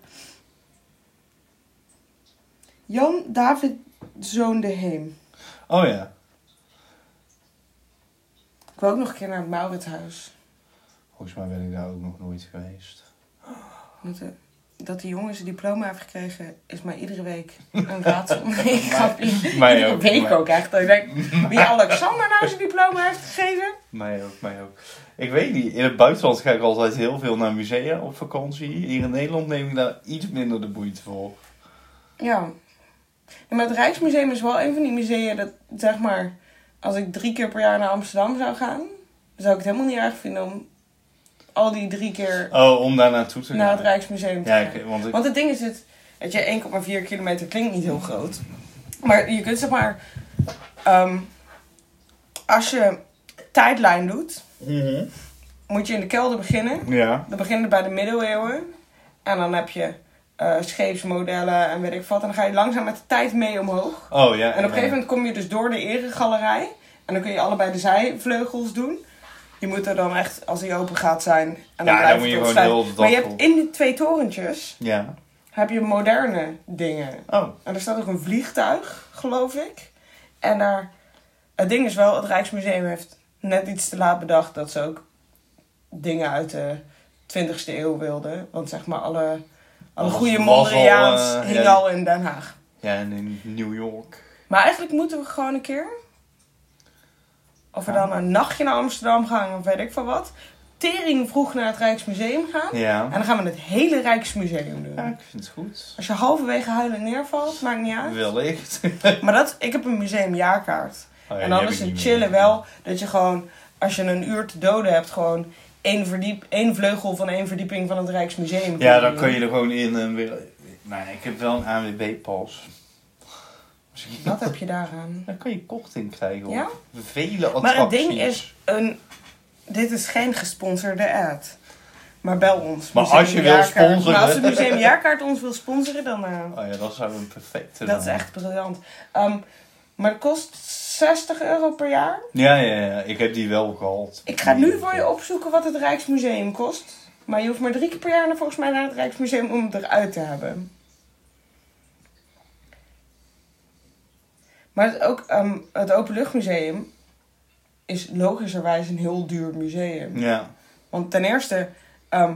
Jan David Zoon de Heem. oh ja. Ik wil ook nog een keer naar het Mauritshuis. Volgens mij ben ik daar ook nog nooit geweest. Dat de, dat die jongen zijn diploma heeft gekregen, is mij iedere week een raadsel. Nee, grapje. Mij Iedere ook, week mij- ook echt. Dat ik denk, wie Alexander nou zijn diploma heeft gegeven? Mij ook, mij ook. Ik weet niet, in het buitenland ga ik altijd heel veel naar musea op vakantie. Hier in Nederland neem ik daar iets minder de moeite voor. Ja, Maar het Rijksmuseum is wel een van die musea dat, zeg maar, als ik drie keer per jaar naar Amsterdam zou gaan, zou ik het helemaal niet erg vinden om al die drie keer Oh, om daar naartoe te naar het gaan. Rijksmuseum te Ja, gaan. ik, want ik, Want het ding is het, weet je, 1,4 kilometer klinkt niet heel groot. Maar je kunt zeg maar, ehm, als je tijdlijn doet, moet je in de kelder beginnen. Ja. Dan beginnen we bij de middeleeuwen. En dan heb je eh, scheepsmodellen en weet ik wat. En dan ga je langzaam met de tijd mee omhoog. Oh ja. En op een gegeven moment kom je dus door de eregalerij. En dan kun je allebei de zijvleugels doen. Je moet er dan echt, als die open gaat zijn. En dan Ja, dan blijft moet je het gewoon heel dag Maar je hebt in die twee torentjes Ja. heb je moderne dingen. Oh. En er staat ook een vliegtuig, geloof ik. En daar, het ding is wel, het Rijksmuseum heeft net iets te laat bedacht dat ze ook dingen uit de 20e eeuw wilden. Want zeg maar, alle, Alles goede was al, Mondriaans eh, hing ja. al in Den Haag. Ja, en in New York. Maar eigenlijk moeten we gewoon een keer. Of we Ja. dan een nachtje naar Amsterdam gaan of weet ik van wat. Tering vroeg naar het Rijksmuseum gaan. Ja. En dan gaan we het hele Rijksmuseum doen. Ja, ik vind het goed. Als je halverwege huilen neervalt, maakt niet uit. Wellicht. Maar dat, ik heb een museumjaarkaart. Oh ja, en dan is het chillen meer. wel dat je gewoon, als je een uur te doden hebt, gewoon één, verdiep, één vleugel van één verdieping van het Rijksmuseum. Ja, dan kun je er gewoon in en weer... Nee, ik heb wel een ANWB-pas. Wat heb je daaraan? Dan kan je korting krijgen Ja? vele attracties. Maar het ding is, een, dit is geen gesponsorde ad. Maar bel ons. Maar als je wil sponsoren- Maar als het Museum Jaarkaart ons wil sponsoren, dan... eh, Oh ja, dat zou een perfecte dat is echt briljant. Ehm, maar het kost 60 euro per jaar. Ja, ja, ja. Ik heb die wel gehad. Ik ga nu voor je opzoeken wat het Rijksmuseum kost. Maar je hoeft maar drie keer per jaar naar, volgens mij naar het Rijksmuseum om het eruit te hebben. Maar het, ook, ehm, het Openluchtmuseum is logischerwijs een heel duur museum. Ja. Want ten eerste, ehm,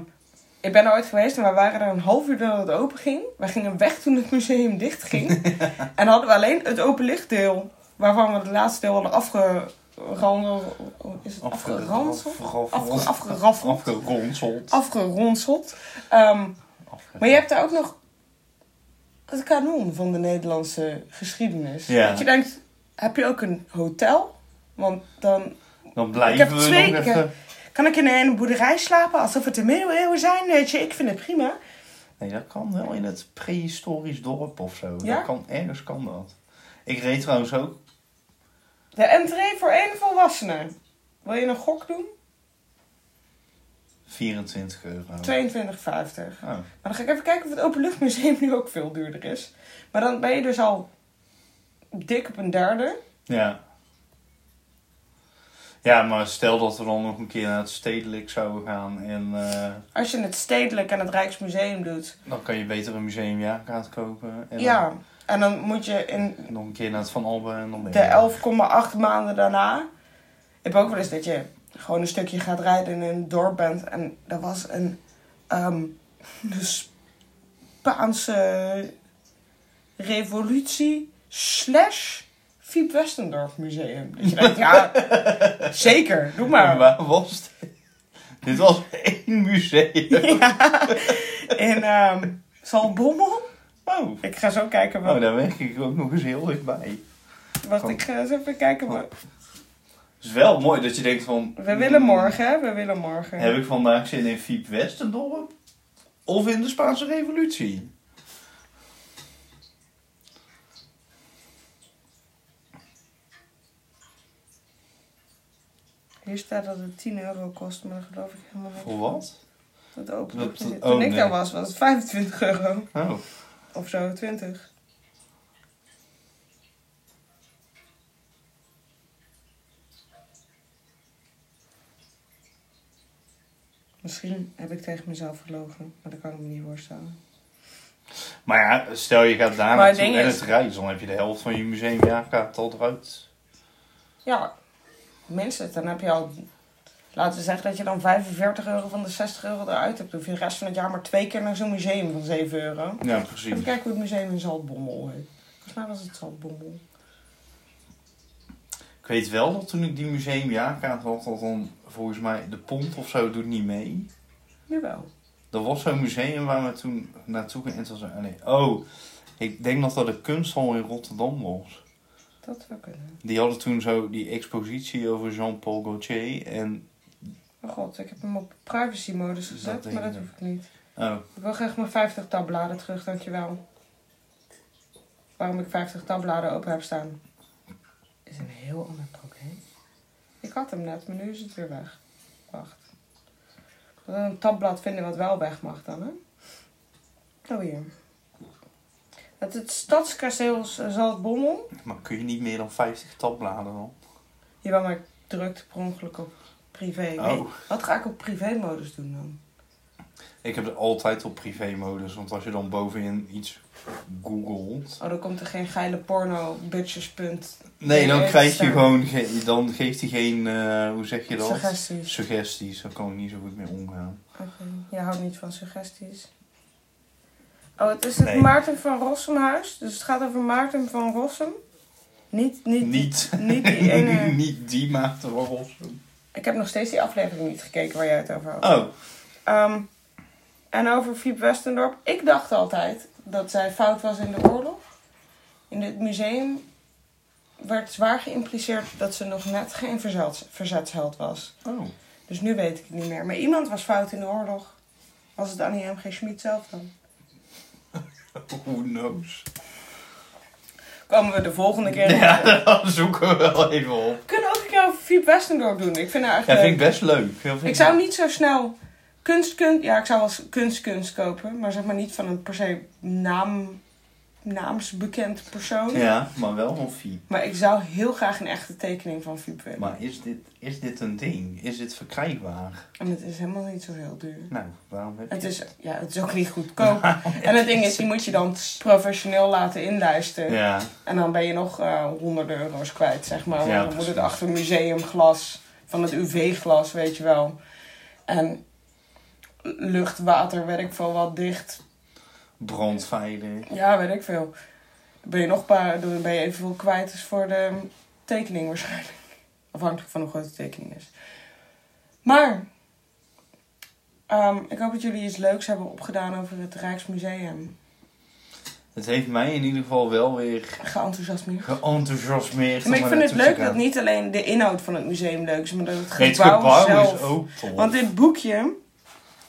ik ben er ooit geweest en we waren er een half uur nadat het open ging. We gingen weg toen het museum dicht ging. en hadden we alleen het openlichtdeel, waarvan we het laatste deel hadden afgerandeld. Is het. Afgeronseld. Afgeronseld. Ehm, maar je hebt daar ook nog het kanon van de Nederlandse geschiedenis. Ja. Dat je denkt, heb je ook een hotel? Want dan Dan Ik blijven we nog even... kan ik in een boerderij slapen alsof het de middeleeuwen zijn. Weet je, ik vind het prima. Nee, dat kan wel in het prehistorisch dorp of zo. Ja? Dat kan, ergens kan dat. Ik reed trouwens ook... De entree voor één volwassene. Wil je een gok doen? 24 euro. 22,50. Oh. Maar dan ga ik even kijken of het Openluchtmuseum nu ook veel duurder is. Maar dan ben je dus al dik op een derde. Ja. Ja, maar stel dat we dan nog een keer naar het stedelijk zouden gaan en eh, Als je het stedelijk en het Rijksmuseum doet. dan kan je beter een museumjaarkaart kopen. En Ja, en dan moet je in nog een keer naar het Van Alben en dan de 11,8 maanden daarna. Ik heb ook wel eens dat je gewoon een stukje gaat rijden in een dorp bent. En er was een de Spaanse revolutie slash Fiep Westendorp museum. Dat je denkt, ja, zeker, doe maar. waar was dit? Dit was één museum. Ja, in ehm Zaltbommel. Oh. Ik ga zo kijken. Wat, oh, daar werk ik ook nog eens heel dichtbij. wacht, ik ga eens even kijken. Het is wel mooi dat je denkt van... we willen morgen, hè? We willen morgen. Heb ik vandaag zin in Fiep Westendorp? Of in de Spaanse revolutie? Hier staat dat het 10 euro kost, maar dat geloof ik helemaal niet. Voor wat? Dat open. Toen oh, ik nee. daar was, was het 25 euro. Oh. Of zo, 20. Misschien heb ik tegen mezelf gelogen, maar dat kan ik me niet voorstellen. Maar ja, stel je gaat daar naartoe en is- het dan heb je de helft van je museumjaarkaart al eruit. Ja, minstens. Dan heb je al... Laten we zeggen dat je dan 45 euro van de 60 euro eruit hebt. Dan hoef je de rest van het jaar maar twee keer naar zo'n museum van 7 euro. Ja, Even precies. kijken hoe het museum in Zaltbommel heet. Volgens mij was het Zaltbommel. Ik weet wel dat toen ik die museumjaarkaart had, dat dan volgens mij de pont of zo doet niet mee. Jawel. Er was zo'n museum waar we toen naartoe gingen. en toen zei- Nee, oh, ik denk dat dat de kunsthal in Rotterdam was. Dat zou kunnen. Die hadden toen zo die expositie over Jean-Paul Gaultier. En, Oh god, ik heb hem op privacy modus gezet, maar dat hoef ik niet. oh, Ik wil graag mijn 50 tabbladen terug, dankjewel. Waarom ik 50 tabbladen open heb staan, is een heel ander probleem. Ik had hem net, maar nu is het weer weg. Wacht. Een tabblad vinden wat wel weg mag dan, hè? Oh, hier. Het, het stadskasteel Zaltbommel. Maar kun je niet meer dan 50 tabbladen dan? Jawel, maar ik drukte per ongeluk op privé. Oh. Nee, wat ga ik op privé-modus doen dan? Ik heb het altijd op privé-modus, want als je dan bovenin iets googelt... Oh, dan komt er geen geile porno bitches punt. Nee, dan krijg je gewoon... ge- dan geeft hij geen... eh, hoe zeg je dat? Suggesties. Suggesties, daar kan ik niet zo goed mee omgaan. Oké, jij houdt niet van suggesties. Oh, het is het Nee. Maarten van Rossumhuis. Dus het gaat over Maarten van Rossum. Niet, niet, Niet, niet die ene... niet die maakte van Rossum. Ik heb nog steeds die aflevering niet gekeken waar jij het over had. Oh, Ehm, en over Fiep Westendorp. Ik dacht altijd dat zij fout was in de oorlog. In het museum werd zwaar geïmpliceerd dat ze nog net geen verzets, verzetsheld was. oh. Dus nu weet ik het niet meer. Maar iemand was fout in de oorlog. Was het Annie M.G. Schmid zelf dan? Who knows? Komen we de volgende keer Ja, dat zoeken we wel even op. Over Fiep Westendorp doen. Ik vind haar echt Ja, vind ik best leuk. Vind Ik zou niet zo snel kunst, kunst... Ja, ik zou wel kunst, kunst kopen. Maar zeg maar niet van een per se naam, naamsbekend persoon. Ja, maar wel van Fiep. Maar ik zou heel graag een echte tekening van Fiep willen. Maar is dit, is dit een ding? Is dit verkrijgbaar? En het is helemaal niet zo heel duur. Nou, waarom heb je Het is, ja, het is ook niet goedkoop. En het ding is, die moet je dan professioneel laten inlijsten. Ja, En dan ben je nog eh, honderden euro's kwijt, zeg maar. Want Ja, dan moet het achter museumglas, van het UV-glas, weet je wel. En lucht, water, weet ik veel wat, dicht. Brandveilig. Ja, weet ik veel. Dan ben je nog een paar, dan ben je evenveel kwijt als voor de tekening waarschijnlijk. Afhankelijk van hoe groot de tekening is. Maar, ehm, ik hoop dat jullie iets leuks hebben opgedaan over het Rijksmuseum. Het heeft mij in ieder geval wel weer Geenthousiasmeerd. geenthousiasmeerd. Maar ik vind het leuk dat niet alleen de inhoud van het museum leuk is, maar dat het Nee, het gebouw, gebouw zelf... is ook tof. Want dit boekje,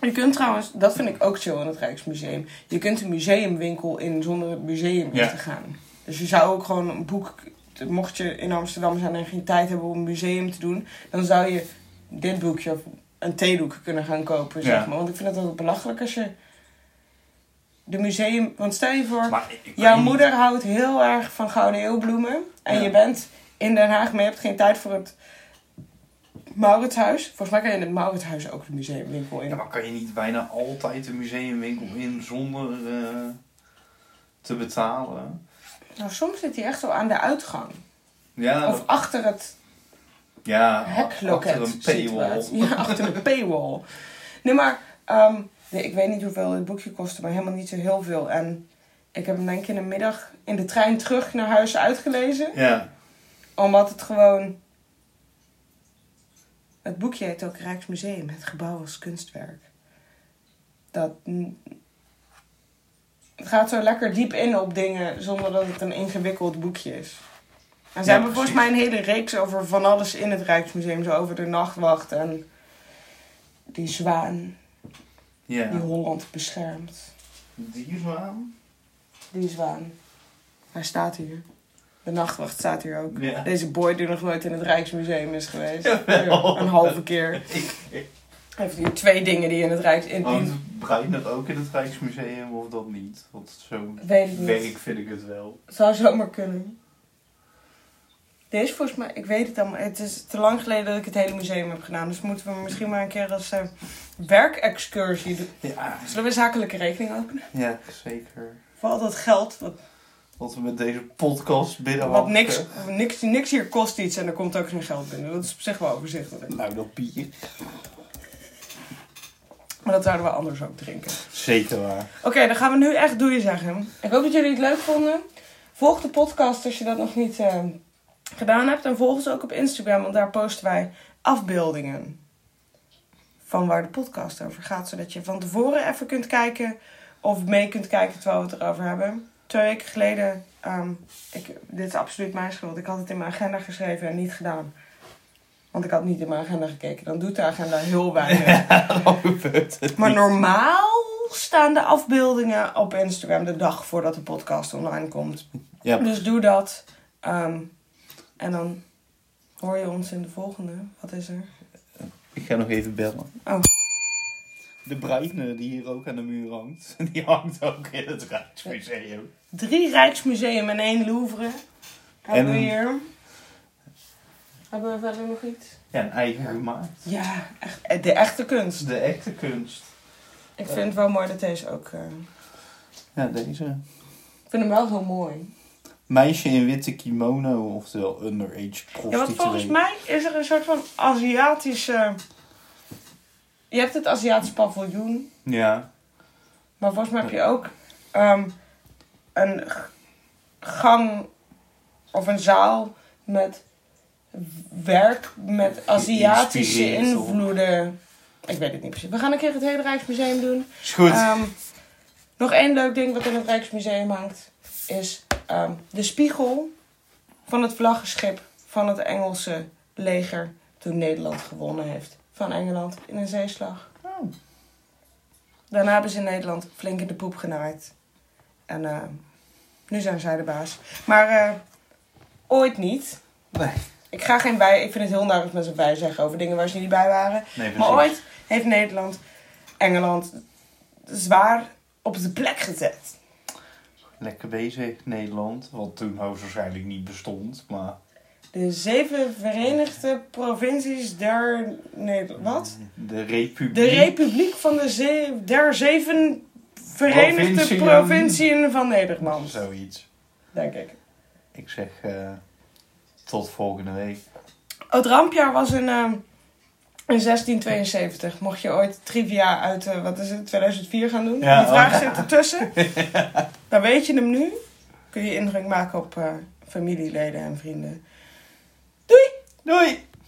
je kunt trouwens, dat vind ik ook chill in het Rijksmuseum. Je kunt een museumwinkel in zonder het museum in Ja. te gaan. Dus je zou ook gewoon een boek, mocht je in Amsterdam zijn en geen tijd hebben om een museum te doen, dan zou je dit boekje of een theedoek kunnen gaan kopen, zeg maar. Want ik vind het ook belachelijk als je de museum, want stel je voor, Maar Jouw niet- moeder houdt heel erg van gouden eeuwbloemen. En Ja. je bent in Den Haag, maar je hebt geen tijd voor het Mauritshuis. Volgens mij kan je in het Mauritshuis ook de museumwinkel in. Ja, maar kan je niet bijna altijd een museumwinkel in zonder eh, te betalen? Nou, soms zit hij echt zo aan de uitgang. Ja, Of dat- achter het ja hekloket. achter een paywall. Ja, achter een paywall. Nee, maar ehm, nee, ik weet niet hoeveel het boekje kostte, maar helemaal niet zo heel veel. En ik heb hem denk ik in de middag in de trein terug naar huis uitgelezen. Ja, Omdat het gewoon. Het boekje heet ook Rijksmuseum, het gebouw als kunstwerk. Dat. Het gaat zo lekker diep in op dingen zonder dat het een ingewikkeld boekje is. En ze Ja, hebben volgens mij een hele reeks over van alles in het Rijksmuseum. Zo over de nachtwacht en die zwaan ja. die Holland beschermt. Die zwaan? Die zwaan. Hij staat hier. De nachtwacht staat hier ook. Ja. Deze boy die nog nooit in het Rijksmuseum is geweest. Jawel. Een halve keer. Hij heeft hier twee dingen die in het Rijks... In, Want in, Breitner ook in het Rijksmuseum of dat niet? Want zo weet werk vind ik het wel. Zou zomaar kunnen. Deze volgens mij... Ik weet het allemaal. Het is te lang geleden dat ik het hele museum heb gedaan. Dus moeten we misschien maar een keer als eh, werkexcursie doen. Ja, Zullen we zakelijke rekening openen? ja, zeker. Voor al dat geld. Wat, Wat we met deze podcast binnen wat niks, niks, niks hier kost iets en er komt ook geen geld binnen. Dat is op zich wel overzichtelijk. Nou, dat bier. Maar dat zouden we anders ook drinken. Zeker waar. Oké, dan gaan we nu echt doei zeggen. Ik hoop dat jullie het leuk vonden. Volg de podcast als je dat nog niet eh, gedaan hebt. En volg ons ook op Instagram, want daar posten wij afbeeldingen. Van waar de podcast over gaat. Zodat je van tevoren even kunt kijken. Of mee kunt kijken terwijl we het erover hebben. Twee weken geleden. ehm, ik, dit is absoluut mijn schuld. Ik had het in mijn agenda geschreven en niet gedaan. Want ik had niet in mijn agenda gekeken. Dan doet de agenda heel weinig. Het Maar normaal staan de afbeeldingen op Instagram de dag voordat de podcast online komt. Ja, Dus doe dat. Ehm, en dan hoor je ons in de volgende. Wat is er? Ik ga nog even bellen. Oh. De bruine die hier ook aan de muur hangt, die hangt ook in het Rijksmuseum. Drie Rijksmuseum en één Louvre. Hebben we hier. Hebben we verder nog iets? Ja, een eigen gemaakt. Ja, echt, de echte kunst. De echte kunst. Ik vind het wel mooi dat deze ook... eh, Ja, deze. ik vind hem wel heel mooi. Meisje in witte kimono, oftewel underage prostituee. Ja, want volgens mij is er een soort van Aziatische... Je hebt het Aziatisch paviljoen. Ja, Maar volgens mij heb je ook ehm, een gang of een zaal met werk met Aziatische invloeden. Ik weet het niet precies. We gaan een keer het hele Rijksmuseum doen. is goed. Ehm, nog één leuk ding wat in het Rijksmuseum hangt is ehm, de spiegel van het vlaggenschip van het Engelse leger toen Nederland gewonnen heeft van Engeland in een zeeslag. Oh. Daarna hebben ze in Nederland flink in de poep genaaid. En eh, nu zijn zij de baas. Maar eh, ooit niet. Nee. Ik ga geen bij. Ik vind het heel naar als mensen bij zeggen over dingen waar ze niet bij waren. Nee, Maar ooit heeft Nederland Engeland zwaar op de plek gezet. Lekker bezig, Nederland. Wat toen hoogstwaarschijnlijk niet bestond, maar... De zeven Verenigde Provincies der Nederland. Wat? De Republiek. De Republiek van de ze der zeven Verenigde Provinciën. Provinciën van Nederland. Zoiets. Denk ik. Ik zeg eh, tot volgende week. Het rampjaar was in, eh, in 1672. Mocht je ooit trivia uit, eh, wat is het, 2004 gaan doen? Ja, Die vraag oh. zit ertussen. Dan weet je hem nu. Kun je indruk maken op familieleden en vrienden. Doei!